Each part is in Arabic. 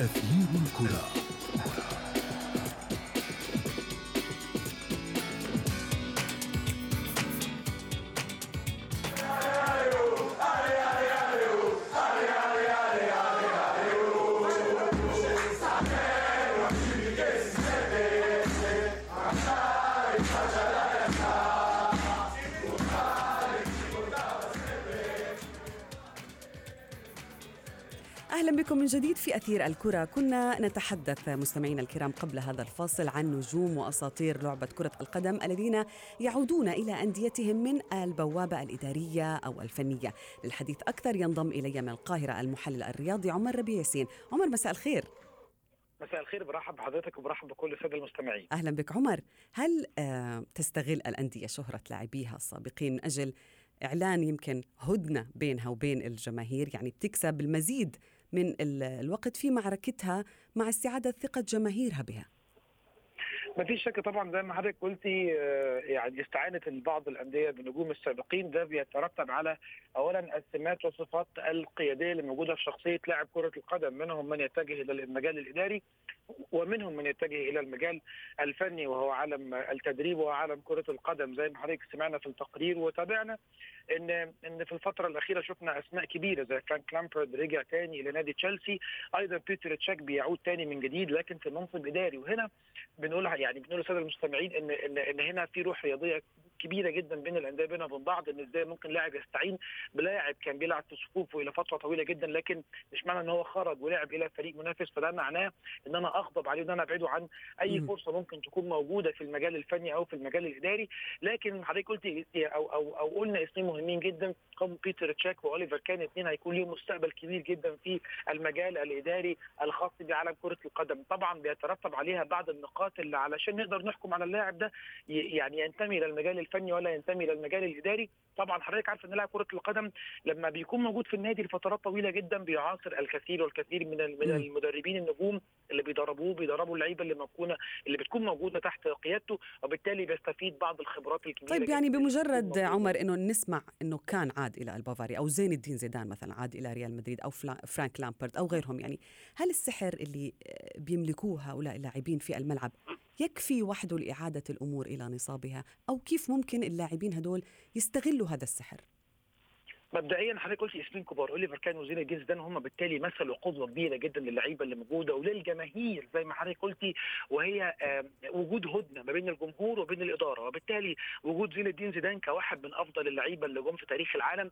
أثير الكرة. أهلا بكم من جديد في أثير الكرة. كنا نتحدث مستمعينا الكرام قبل هذا الفاصل عن نجوم وأساطير لعبة كرة القدم الذين يعودون إلى أنديتهم من البوابة الإدارية أو الفنية. للحديث أكثر ينضم إلي من القاهرة المحلل الرياضي عمر ربيع ياسين. عمر مساء الخير. مساء الخير برحب بحضرتك وبرحب بكل السادة المستمعين. أهلا بك عمر. هل آه تستغل الأندية شهرة لاعبيها السابقين من أجل إعلان يمكن هدنة بينها وبين الجماهير؟ يعني بتكسب المزيد من الوقت في معركتها مع استعادة ثقة جماهيرها بها. ما فيش شك طبعا زي ما حضرتك قلتي آه، يعني استعانه بعض الأندية بالنجوم السابقين ده بيترتب على اولا السمات والصفات القيادية اللي موجودة في شخصية لاعب كرة القدم منهم من يتجه إلى المجال الإداري ومنهم من يتجه إلى المجال الفني وهو عالم التدريب وعالم كرة القدم. زي ما حضرتك سمعنا في التقرير وتابعنا إن إن في الفترة الأخيرة شفنا أسماء كبيرة زي فرانك لامبرد رجع تاني إلى نادي تشيلسي أيضا بيتر تشيك بيعود تاني من جديد لكن في منصب إداري. وهنا بنقول يعني بنقول للساده المستمعين ان ان إن هنا في روح رياضية كبيرة جدا بين الأندية بينها وبين بعض إن إزاي ممكن لاعب يستعين بلاعب كان بيلعب في صفوفه إلى فترة طويلة جدا لكن مش معنى إن هو خرج ولعب إلى فريق منافس فده معناه إن أنا أغضب عليه وإن أنا أبعده عن أي فرصة ممكن تكون موجودة في المجال الفني أو في المجال الإداري. لكن حضرتك قلت أو أو أو قلنا اسمين مهمين جدا هم بيتر تشاك وأوليفر كان اثنين هيكون لهم مستقبل كبير جدا في المجال الإداري الخاص بعالم كرة القدم. طبعا بيترتب عليها بعض النقاط اللي علشان نقدر نحكم على اللاعب ده يعني ينتمي إلى المجال الفني ولا ينتمي إلى المجال الإداري. طبعا حضرتك عارف إن لاعب كرة القدم لما بيكون موجود في النادي لفترات طويلة جدا بيعاصر الكثير والكثير من من المدربين النجوم اللي بيدربوه بيدربوا اللعيبة اللي موجوده اللي بتكون موجودة تحت قيادته وبالتالي بيستفيد بعض الخبرات الكبيرة طيب يعني بمجرد عمر إنه نسمع إنه كان عاد إلى البافاري أو زين الدين زيدان مثلا عاد إلى ريال مدريد أو فرانك لامبرد أو غيرهم يعني هل السحر اللي بيملكوه هؤلاء اللاعبين في الملعب يكفي وحده لإعادة الأمور إلى نصابها أو كيف ممكن اللاعبين هدول يستغلوا هذا السحر؟ مبدئيا حضرتك قلت اسمين كبار اوليفر كان وزين الجيز ده هم بالتالي مثلوا قدوة كبيرة جدا للعيبة اللي موجودة وللجماهير زي ما حضرتك قلتي وهي وجود هدنة ما بين الجمهور وبين الإدارة وبالتالي وجود زين الدين زيدان كواحد من أفضل اللعيبة اللي جم في تاريخ العالم.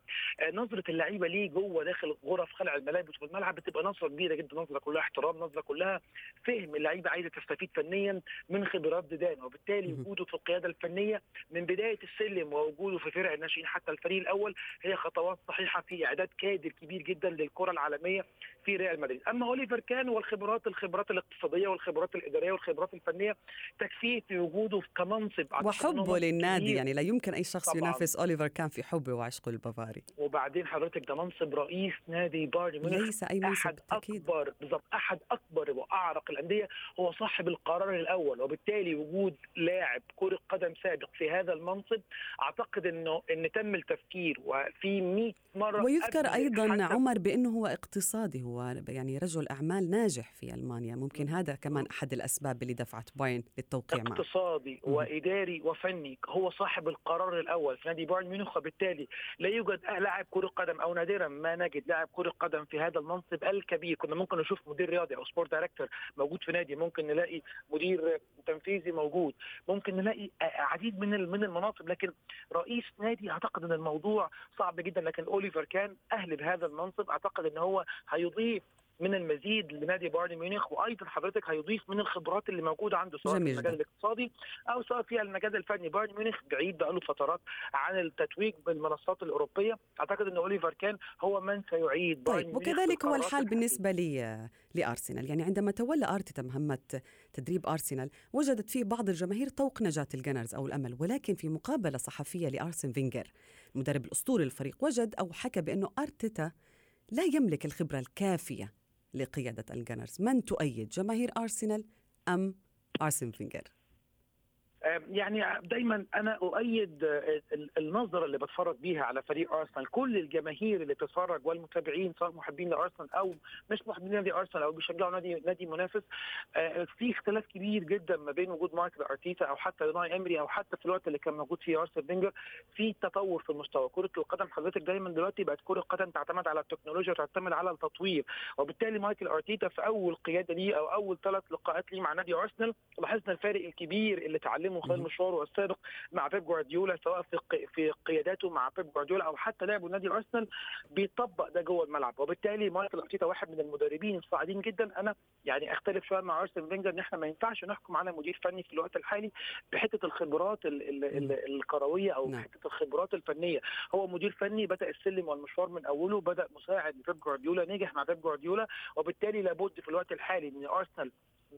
نظرة اللعيبة ليه جوه داخل غرف خلع الملابس في الملعب بتبقى نظرة كبيرة جدا نظرة كلها احترام نظرة كلها فهم اللعيبة عايزة تستفيد فنيا من خبرات زيدان وبالتالي وجوده في القيادة الفنية من بداية السلم ووجوده في فرق الناشئين حتى الفريق الأول هي خطوات خطوات صحيحه في إعداد كادر كبير جدا للكرة العالمية في ريال مدريد، أما أوليفر كان والخبرات الخبرات الاقتصادية والخبرات الإدارية والخبرات الفنية تكفيه في وجوده كمنصب وحبه للنادي يعني لا يمكن أي شخص طبعاً. ينافس أوليفر كان في حبه وعشقه البافاري. وبعدين حضرتك ده منصب رئيس نادي بايرن ميونخ. ليس أي منصب أحد أكيد. أكبر بالضبط أحد أكبر وأعرق الأندية. هو صاحب القرار الأول وبالتالي وجود لاعب كرة قدم سابق في هذا المنصب أعتقد إنه إن تم التفكير وفي 100 مرة ويذكر أيضا عمر بأنه هو اقتصادي هو يعني رجل أعمال ناجح في ألمانيا. ممكن هذا كمان أحد الأسباب اللي دفعت بايرن للتوقيع معه. اقتصادي وإداري وفني هو صاحب القرار الأول. في نادي بايرن ميونخ وبالتالي لا يوجد لاعب كرة قدم أو نادرا ما نجد لاعب كرة قدم في هذا المنصب الكبير. كنا ممكن نشوف مدير رياضي أو sport director موجود في نادي ممكن نلاقي مدير تنفيذي موجود. ممكن نلاقي عديد من من المناصب لكن رئيس نادي أعتقد إن الموضوع صعب جدا لكن أوليفر كان أهل بهذا المنصب. أعتقد إن هو هيضيف من المزيد لنادي بايرن ميونخ وأيضا حضرتك هيضيف من الخبرات اللي موجودة عنده سواء في المجال الاقتصادي أو سواء في المجال الفني. بايرن ميونخ بعيد بقاله فترات عن التتويج بالمنصات الأوروبية. أعتقد إن أوليفر كان هو من سيعيد بايرن طيب وكذلك هو الحال بالنسبة لي لأرسنال. يعني عندما تولى أرتيتا مهمة تدريب أرسنال وجدت فيه بعض الجماهير طوق نجاة ال Gunners أو الأمل ولكن في مقابلة صحفية لأرسن فينجر المدرب الأسطوري للفريق وجد أو حكى بأنه أرتيتا لا يملك الخبرة الكافية لقيادة ال Gunners من تؤيد جماهير أرسنال أم أرسن فينجر؟ يعني دايما أنا أؤيد النظرة اللي بتفرج بيها على فريق أرسنال. كل الجماهير اللي بتتفرج والمتابعين سواء محبين لأرسنال أو مش محبين نادي أرسنال أو بيشجعوا نادي نادي منافس في اختلاف كبير جدا ما بين وجود مايكل ارتيتا أو حتى أوناي إمري أو حتى في الوقت اللي كان موجود فيه أرسن فينجر في تطور في المستوى. كرة القدم حضرتك دايما دلوقتي بقت كرة القدم تعتمد على التكنولوجيا وتعتمد على التطوير. وبالتالي مايكل ارتيتا في أول قيادة ليه أو أول ثلاث لقاءات ليه مع نادي أرسنال لاحظنا الفارق الكبير اللي تعلمه خلال مشواره السابق مع بيب جوارديولا سواء في في قياداته مع بيب جوارديولا أو حتى لعبه نادي أرسنال بيطبق ده جوه الملعب. وبالتالي مايكل أرتيتا واحد من المدربين الصاعدين جدا. أنا يعني أختلف شوية مع ارسن فينجر إن إحنا ما ينفعش نحكم على مدير فني في الوقت الحالي بحتة الخبرات الكروية أو نعم. حتة الخبرات الفنية. هو مدير فني بدأ السلم والمشوار من أوله بدأ مساعد لبيب جوارديولا نجح مع بيب جوارديولا. وبالتالي لابد في الوقت الحالي إن أرسنال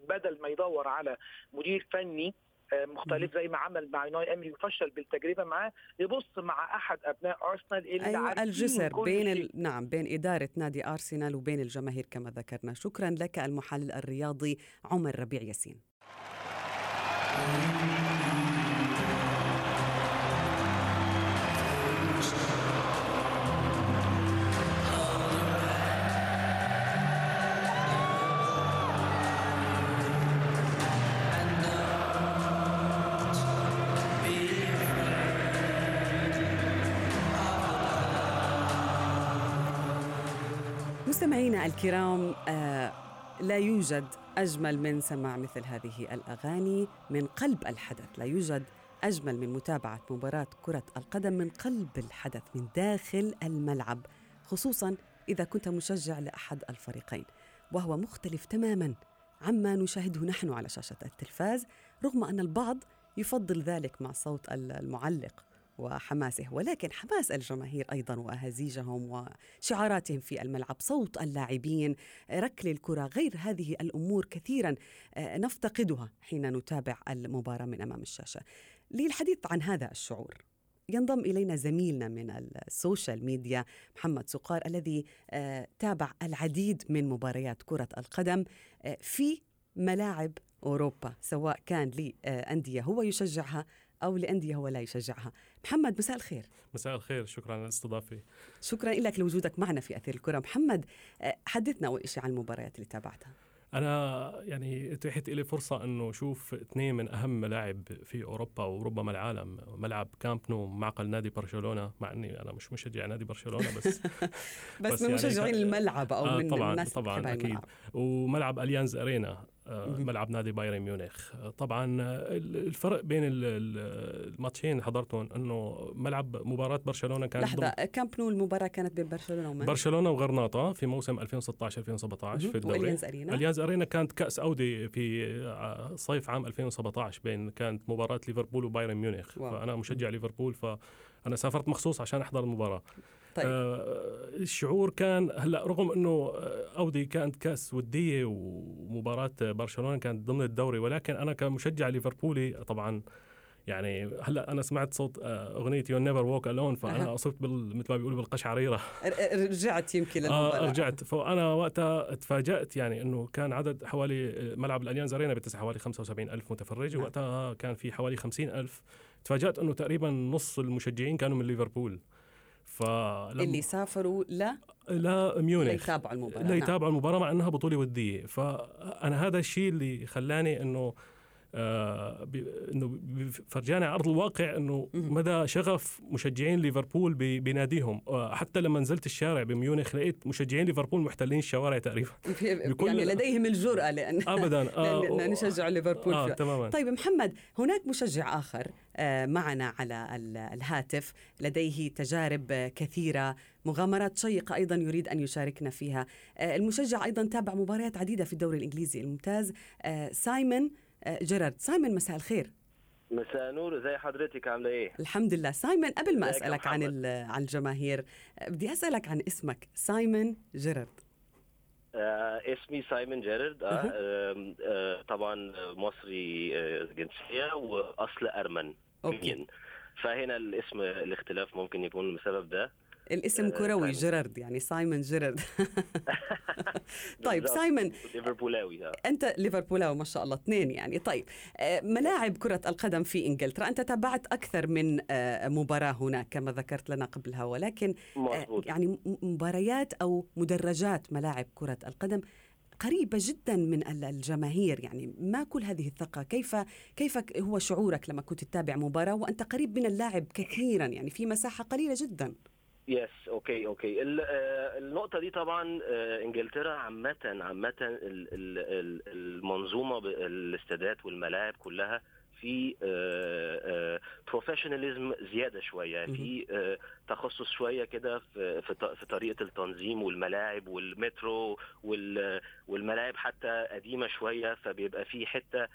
بدل ما يدور على مدير فني مختلف زي ما عمل مع ناي امري وفشل بالتجربة معاه. يبص مع أحد أبناء أرسنال اللي أيوة الجسر بين ال... نعم بين إدارة نادي أرسنال وبين الجماهير كما ذكرنا. شكرا لك المحلل الرياضي عمر ربيع ياسين. مستمعينا الكرام آه لا يوجد أجمل من سماع مثل هذه الأغاني من قلب الحدث، لا يوجد أجمل من متابعة مباراة كرة القدم من قلب الحدث من داخل الملعب، خصوصا إذا كنت مشجع لأحد الفريقين، وهو مختلف تماما عما نشاهده نحن على شاشة التلفاز، رغم أن البعض يفضل ذلك مع صوت المعلق. وحماسه. ولكن حماس الجماهير أيضا واهازيجهم وشعاراتهم في الملعب. صوت اللاعبين ركل الكرة غير هذه الأمور كثيرا نفتقدها حين نتابع المباراة من أمام الشاشة. للحديث عن هذا الشعور ينضم إلينا زميلنا من السوشيال ميديا محمد سقار الذي تابع العديد من مباريات كرة القدم في ملاعب أوروبا سواء كان لانديه هو يشجعها أو لأندية هو لا يشجعها. محمد مساء الخير. مساء الخير شكرا على الاستضافه شكرا لك لوجودك معنا في أثير الكرة. محمد حدثنا اول شيء عن المباريات اللي تابعتها. أنا يعني اتيحت لي فرصة إنه أشوف اثنين من أهم ملاعب في أوروبا وربما العالم ملعب كامب نو معقل نادي برشلونة مع إني أنا مش مشجع نادي برشلونة بس بس, بس من يعني مشجعين الملعب أو آه من طبعا الناس طبعا أكيد. الملعب. وملعب أليانز أرينا. ملعب نادي بايرن ميونخ. طبعا الفرق بين الماتشين اللي حضرتهم إنه ملعب مباراة برشلونة كانت لحظة كامب نو المباراة كانت بين برشلونة ومن برشلونة وغرناطة في موسم 2016 2017 في الدوري. وأليانز أرينا؟ أليانز أرينا كانت كأس أودي في صيف عام 2017 بين كانت مباراة ليفربول وبايرن ميونخ. wow. فأنا مشجع ليفربول فأنا سافرت مخصوص عشان أحضر المباراة. طيب. آه الشعور كان هلا رغم إنه أودي كانت كاس ودية ومباراة برشلونة كانت ضمن الدوري ولكن أنا كمشجع ليفربولي طبعا يعني هلا أنا سمعت صوت أغنية You'll Never Walk Alone فأنا أصبت بال مثل ما بيقولوا بالقشعريرة. رجعت يمكن للمباراة. آه رجعت. فأنا وقتها تفاجأت يعني إنه كان عدد حوالي ملعب الأليانز أرينا بتسع حوالي 75 ألف متفرج. وقتها كان في حوالي 50 ألف. تفاجأت إنه تقريبا نص المشجعين كانوا من ليفربول. فلما اللي سافروا لا لا ميونخ. ليتابعوا المباراة لا يتابعوا المباراة مع أنها بطولة ودية. فأنا هذا الشيء اللي خلاني إنه آه إنه فرجاني على ارض الواقع إنه مدى شغف مشجعين ليفربول بناديهم آه حتى لما نزلت الشارع بميونخ لقيت مشجعين ليفربول محتلين الشوارع تقريبا. يعني لديهم الجرأة لأن ابدا. آه لأن نشجع ليفربول آه تماما. طيب محمد هناك مشجع آخر آه معنا على الهاتف. لديه تجارب كثيرة مغامرات شيقة أيضا يريد أن يشاركنا فيها. المشجع أيضا تابع مباريات عديدة في الدوري الإنجليزي الممتاز. سايمون جيرارد سايمون مساء الخير. مساء النور ازي حضرتك؟ عاملة إيه؟ الحمد لله. سايمون قبل ما أسألك عن عن الجماهير بدي أسألك عن اسمك. سايمون جيرارد. آه اسمي سايمون جيرارد. آه, آه, آه طبعا مصري آه جنسية وأصل أرمن. okay. فهنا الاسم الاختلاف ممكن يكون بسبب ده. الاسم كروي جيرارد يعني سايمون جيرارد. طيب. سايمون ليفربولاوي آه. أنت ليفربولاوي ما شاء الله اثنين يعني. طيب آه، ملاعب كرة القدم في إنجلترا. أنت تابعت أكثر من آه، مباراة هناك كما ذكرت لنا قبلها ولكن آه، يعني مباريات أو مدرجات ملاعب كرة القدم قريبة جدا من ال- الجماهير. يعني ما كل هذه الثقة؟ كيف كيف هو شعورك لما كنت تتابع مباراة وأنت قريب من اللاعب كثيرا؟ يعني في مساحة قليلة جدا. yes okay okay ال- آه، النقطة دي طبعا آه، إنجلترا عامة عامة ال- ال- ال- المنظومة الاستادات والملاعب كلها في professionalism زيادة شوية. في آه، تخصص شوية كده في طريقة التنظيم والملاعب والمترو وال- والملاعب حتى قديمة شوية فبيبقى في حتة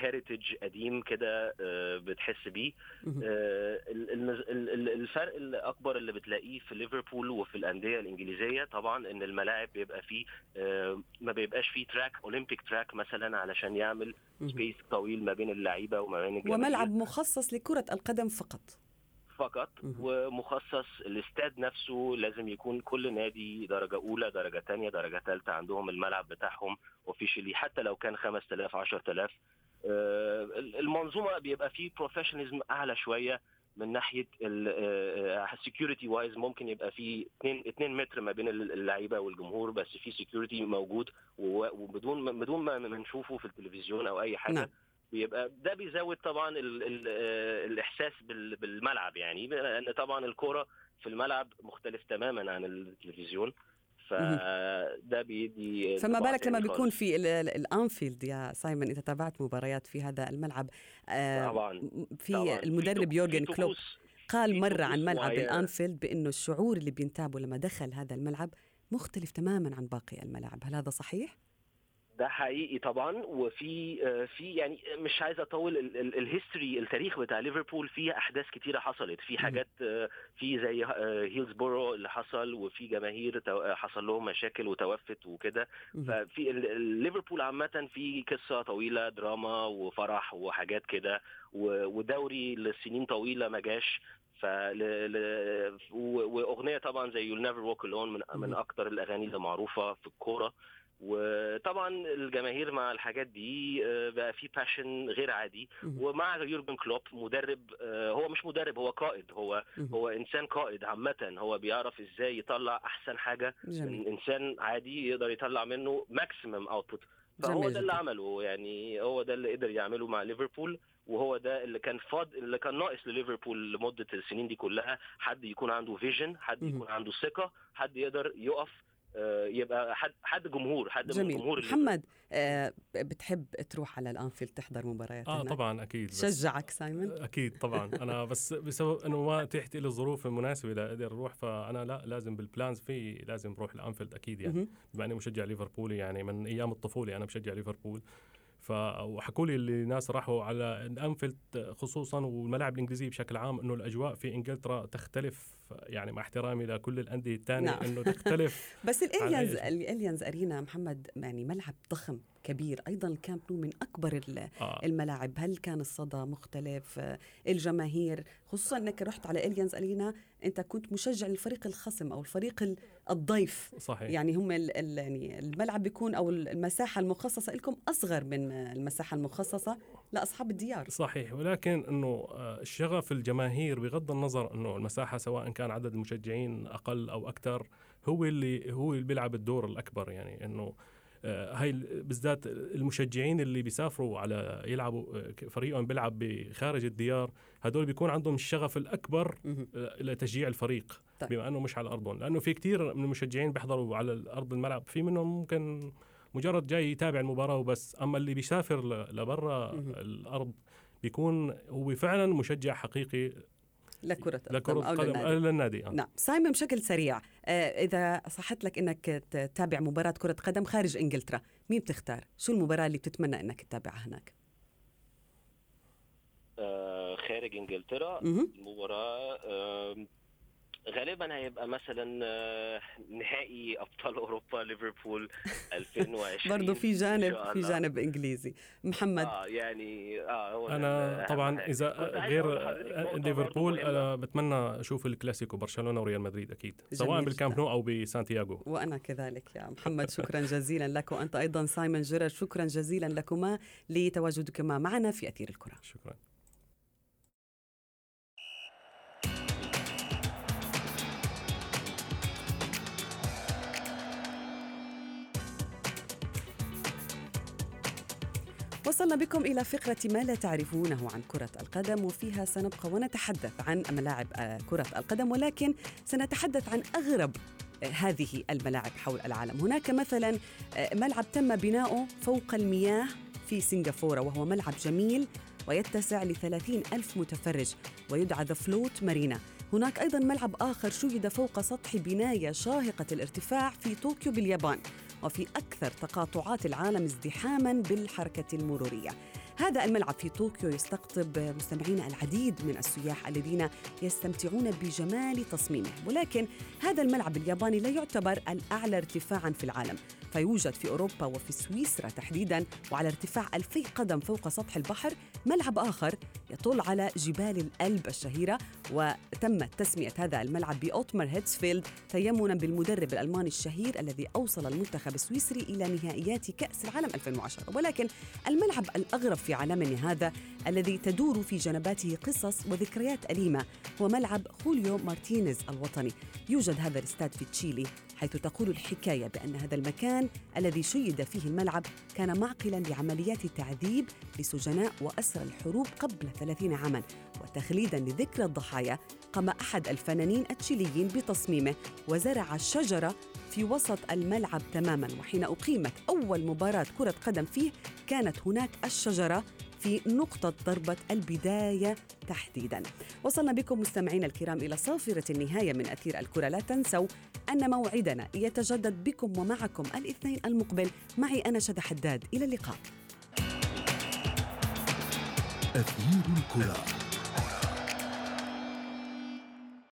heritage قديم كده آه، بتحس بيه. آه، الفرق الأكبر اللي بتلاقيه في ليفربول وفي الأندية الإنجليزية طبعا إن الملاعب بيبقى فيه آه، ما بيبقاش فيه track Olympic track مثلا علشان يعمل. space طويل ما بين اللعيبة وما بين الجماهير وملعب مخصص لكرة القدم فقط فقط. ومخصص الاستاد نفسه لازم يكون كل نادي درجة أولى درجة ثانية درجة ثالثه عندهم الملعب بتاعهم officially حتى لو كان 5000 10000 آه، المنظومة بيبقى فيه professionalism أعلى شوية من ناحية ال security wise ممكن يبقى في 2 2 متر ما بين اللعيبة والجمهور بس في security موجود وبدون بدون ما نشوفه في التلفزيون أو أي حاجة. نعم. بيبقى ده بيزود طبعا ال ال آه، الإحساس بال- بالملعب يعني. لأن طبعا الكوره في الملعب مختلف تماما عن التلفزيون. فده بيدي فما بالك لما تاني بيكون. في ال- ال- الأنفيلد يا سايمون إذا تابعت مباريات في هذا الملعب آه، طبعا في طبعاً. المدرب يورجن كلوب قال مرة عن ملعب. الأنفيلد بأنه الشعور اللي بينتابه لما دخل هذا الملعب مختلف تماما عن باقي الملاعب هل هذا صحيح؟ ده حقيقي طبعا. وفي آه، في يعني مش عايز أطول ال- ال- history التاريخ بتاع ليفربول فيه أحداث كتيرة حصلت. في حاجات آه، في زي آه، هيلزبورو اللي حصل وفي جماهير آه، حصل لهم مشاكل وتوفت وكده. ففي ليفربول عامة في قصة طويلة دراما وفرح وحاجات كده. ودوري لسنين طويلة ما جاش. فل... ل... وأغنية طبعا زي You'll Never Walk Alone من من. أكتر الأغاني اللي معروفة في الكورة. وطبعا الجماهير مع الحاجات دي آه، بقى في passion غير عادي. ومع يورجن كلوب مدرب آه، هو مش مدرب هو قائد. هو. هو إنسان قائد عامة. هو بيعرف إزاي يطلع أحسن حاجة. من إنسان عادي يقدر يطلع منه maximum output فهو ده اللي. عمله. يعني هو ده اللي قدر يعمله مع ليفربول. وهو ده اللي كان فاض اللي كان ناقص لليفربول لمدة السنين دي كلها. حد يكون عنده vision حد. يكون عنده ثقة حد يقدر يقف يبقى حد حد جمهور حد من جميل. جمهور محمد آه، بتحب تروح على الأنفيلد تحضر مباريات آه هناك؟ طبعا أكيد بس شجعك سايمون؟ أكيد طبعا. أنا بس بسبب إنه ما اتيحت لي الظروف المناسبه لاقدر أروح فأنا لا لازم بال plans في لازم أروح الأنفيلد أكيد يعني. بما إني مشجع ليفربولي يعني من أيام الطفولة أنا بشجع ليفربول. ف وحكوا لي اللي ناس راحوا على الانفيلد خصوصا والملاعب الإنجليزية بشكل عام إنه الأجواء في إنجلترا تختلف يعني مع احترامي لكل الأندية الثانية نعم. إنه تختلف بس الأليانز على الأليانز أرينا محمد يعني ملعب ضخم كبير أيضا الكامب نو من أكبر آه. الملاعب. هل كان الصدى مختلف؟ الجماهير خصوصا إنك رحت على أليانز أرينا أنت كنت مشجع للفريق الخصم أو الفريق ال- الضيف. صحيح. يعني هم يعني الملعب بيكون أو المساحة المخصصة لكم أصغر من المساحة المخصصة لأصحاب الديار. صحيح. ولكن إنه آه، الشغف الجماهير بغض النظر إنه المساحة سواء كان عدد المشجعين أقل أو أكثر هو اللي هو اللي بيلعب الدور الأكبر. يعني إنه هاي ال- بالذات المشجعين اللي بيسافروا على يلعبوا آه، فريقهم بيلعب بخارج الديار هدول بيكون عندهم الشغف الأكبر. آه، لتشجيع الفريق طيب. بما إنه مش على ارضهم لأنه في كثير من المشجعين بيحضروا على ارض الملعب في منهم ممكن مجرد جاي يتابع المباراة وبس أما اللي بيسافر لبرا. الأرض بيكون هو فعلا مشجع حقيقي لكره لكرة القدم القدم للنادي آه، للنادي آه. نعم سايمون بشكل سريع آه، إذا صحت لك أنك تتابع مباراة كرة قدم خارج إنجلترا مين بتختار؟ شو المباراة اللي بتتمنى أنك تتابعها هناك؟ آه، خارج إنجلترا مهم. غالبا هيبقى مثلا آه، نهائي أبطال أوروبا ليفربول 2020 برضه في جانب في جانب إنجليزي. محمد. آه يعني آه هو أنا طبعا إذا غير ليفربول أنا بتمنى أشوف الكلاسيكو برشلونة وريال مدريد أكيد سواء بالكامب نو أو بسانتياغو. وأنا كذلك يا محمد شكرا جزيلا لك وأنت أيضا سايمون جيرر شكرا جزيلا لكما لتواجدكما معنا في أثير الكرة. شكرا. وصلنا بكم إلى فقرة ما لا تعرفونه عن كرة القدم وفيها سنبقى ونتحدث عن ملاعب آه، كرة القدم ولكن سنتحدث عن أغرب آه، هذه الملاعب حول العالم. هناك مثلا آه، ملعب تم بناؤه فوق المياه في سنغافورة وهو ملعب جميل ويتسع لثلاثين ألف متفرج ويدعى ذا فلوت مارينا هناك أيضا ملعب آخر شيد فوق سطح بناية شاهقة الارتفاع في طوكيو باليابان. وفي أكثر تقاطعات العالم ازدحاما بالحركة المرورية. هذا الملعب في طوكيو يستقطب مستمعينا العديد من السياح الذين يستمتعون بجمال تصميمه. ولكن هذا الملعب الياباني لا يعتبر الأعلى ارتفاعا في العالم. فيوجد في أوروبا وفي سويسرا تحديدا وعلى ارتفاع ألفي قدم فوق سطح البحر ملعب آخر يطل على جبال الألب الشهيرة وتمت تسمية هذا الملعب بأوتمر هيتسفيلد تيمنا بالمدرب الألماني الشهير الذي أوصل المنتخب السويسري إلى نهائيات كأس العالم 2010 ولكن الملعب الأغرب في عالمنا هذا الذي تدور في جنباته قصص وذكريات أليمة هو ملعب خوليو مارتينيز الوطني. يوجد هذا الاستاد في تشيلي حيث تقول الحكاية بأن هذا المكان الذي شيد فيه الملعب كان معقلا لعمليات تعذيب لسجناء وأسرى الحروب قبل 30 عاما. وتخليدا لذكرى الضحايا قام أحد الفنانين التشيليين بتصميمه وزرع شجرة في وسط الملعب تماما. وحين أقيمت أول مباراة كرة قدم فيه كانت هناك الشجرة في نقطة ضربة البداية تحديدا. وصلنا بكم مستمعينا الكرام إلى صافرة النهاية من أثير الكرة. لا تنسوا أن موعدنا يتجدد بكم ومعكم الاثنين المقبل. معي أنا شذى حداد. إلى اللقاء. أثير الكرة.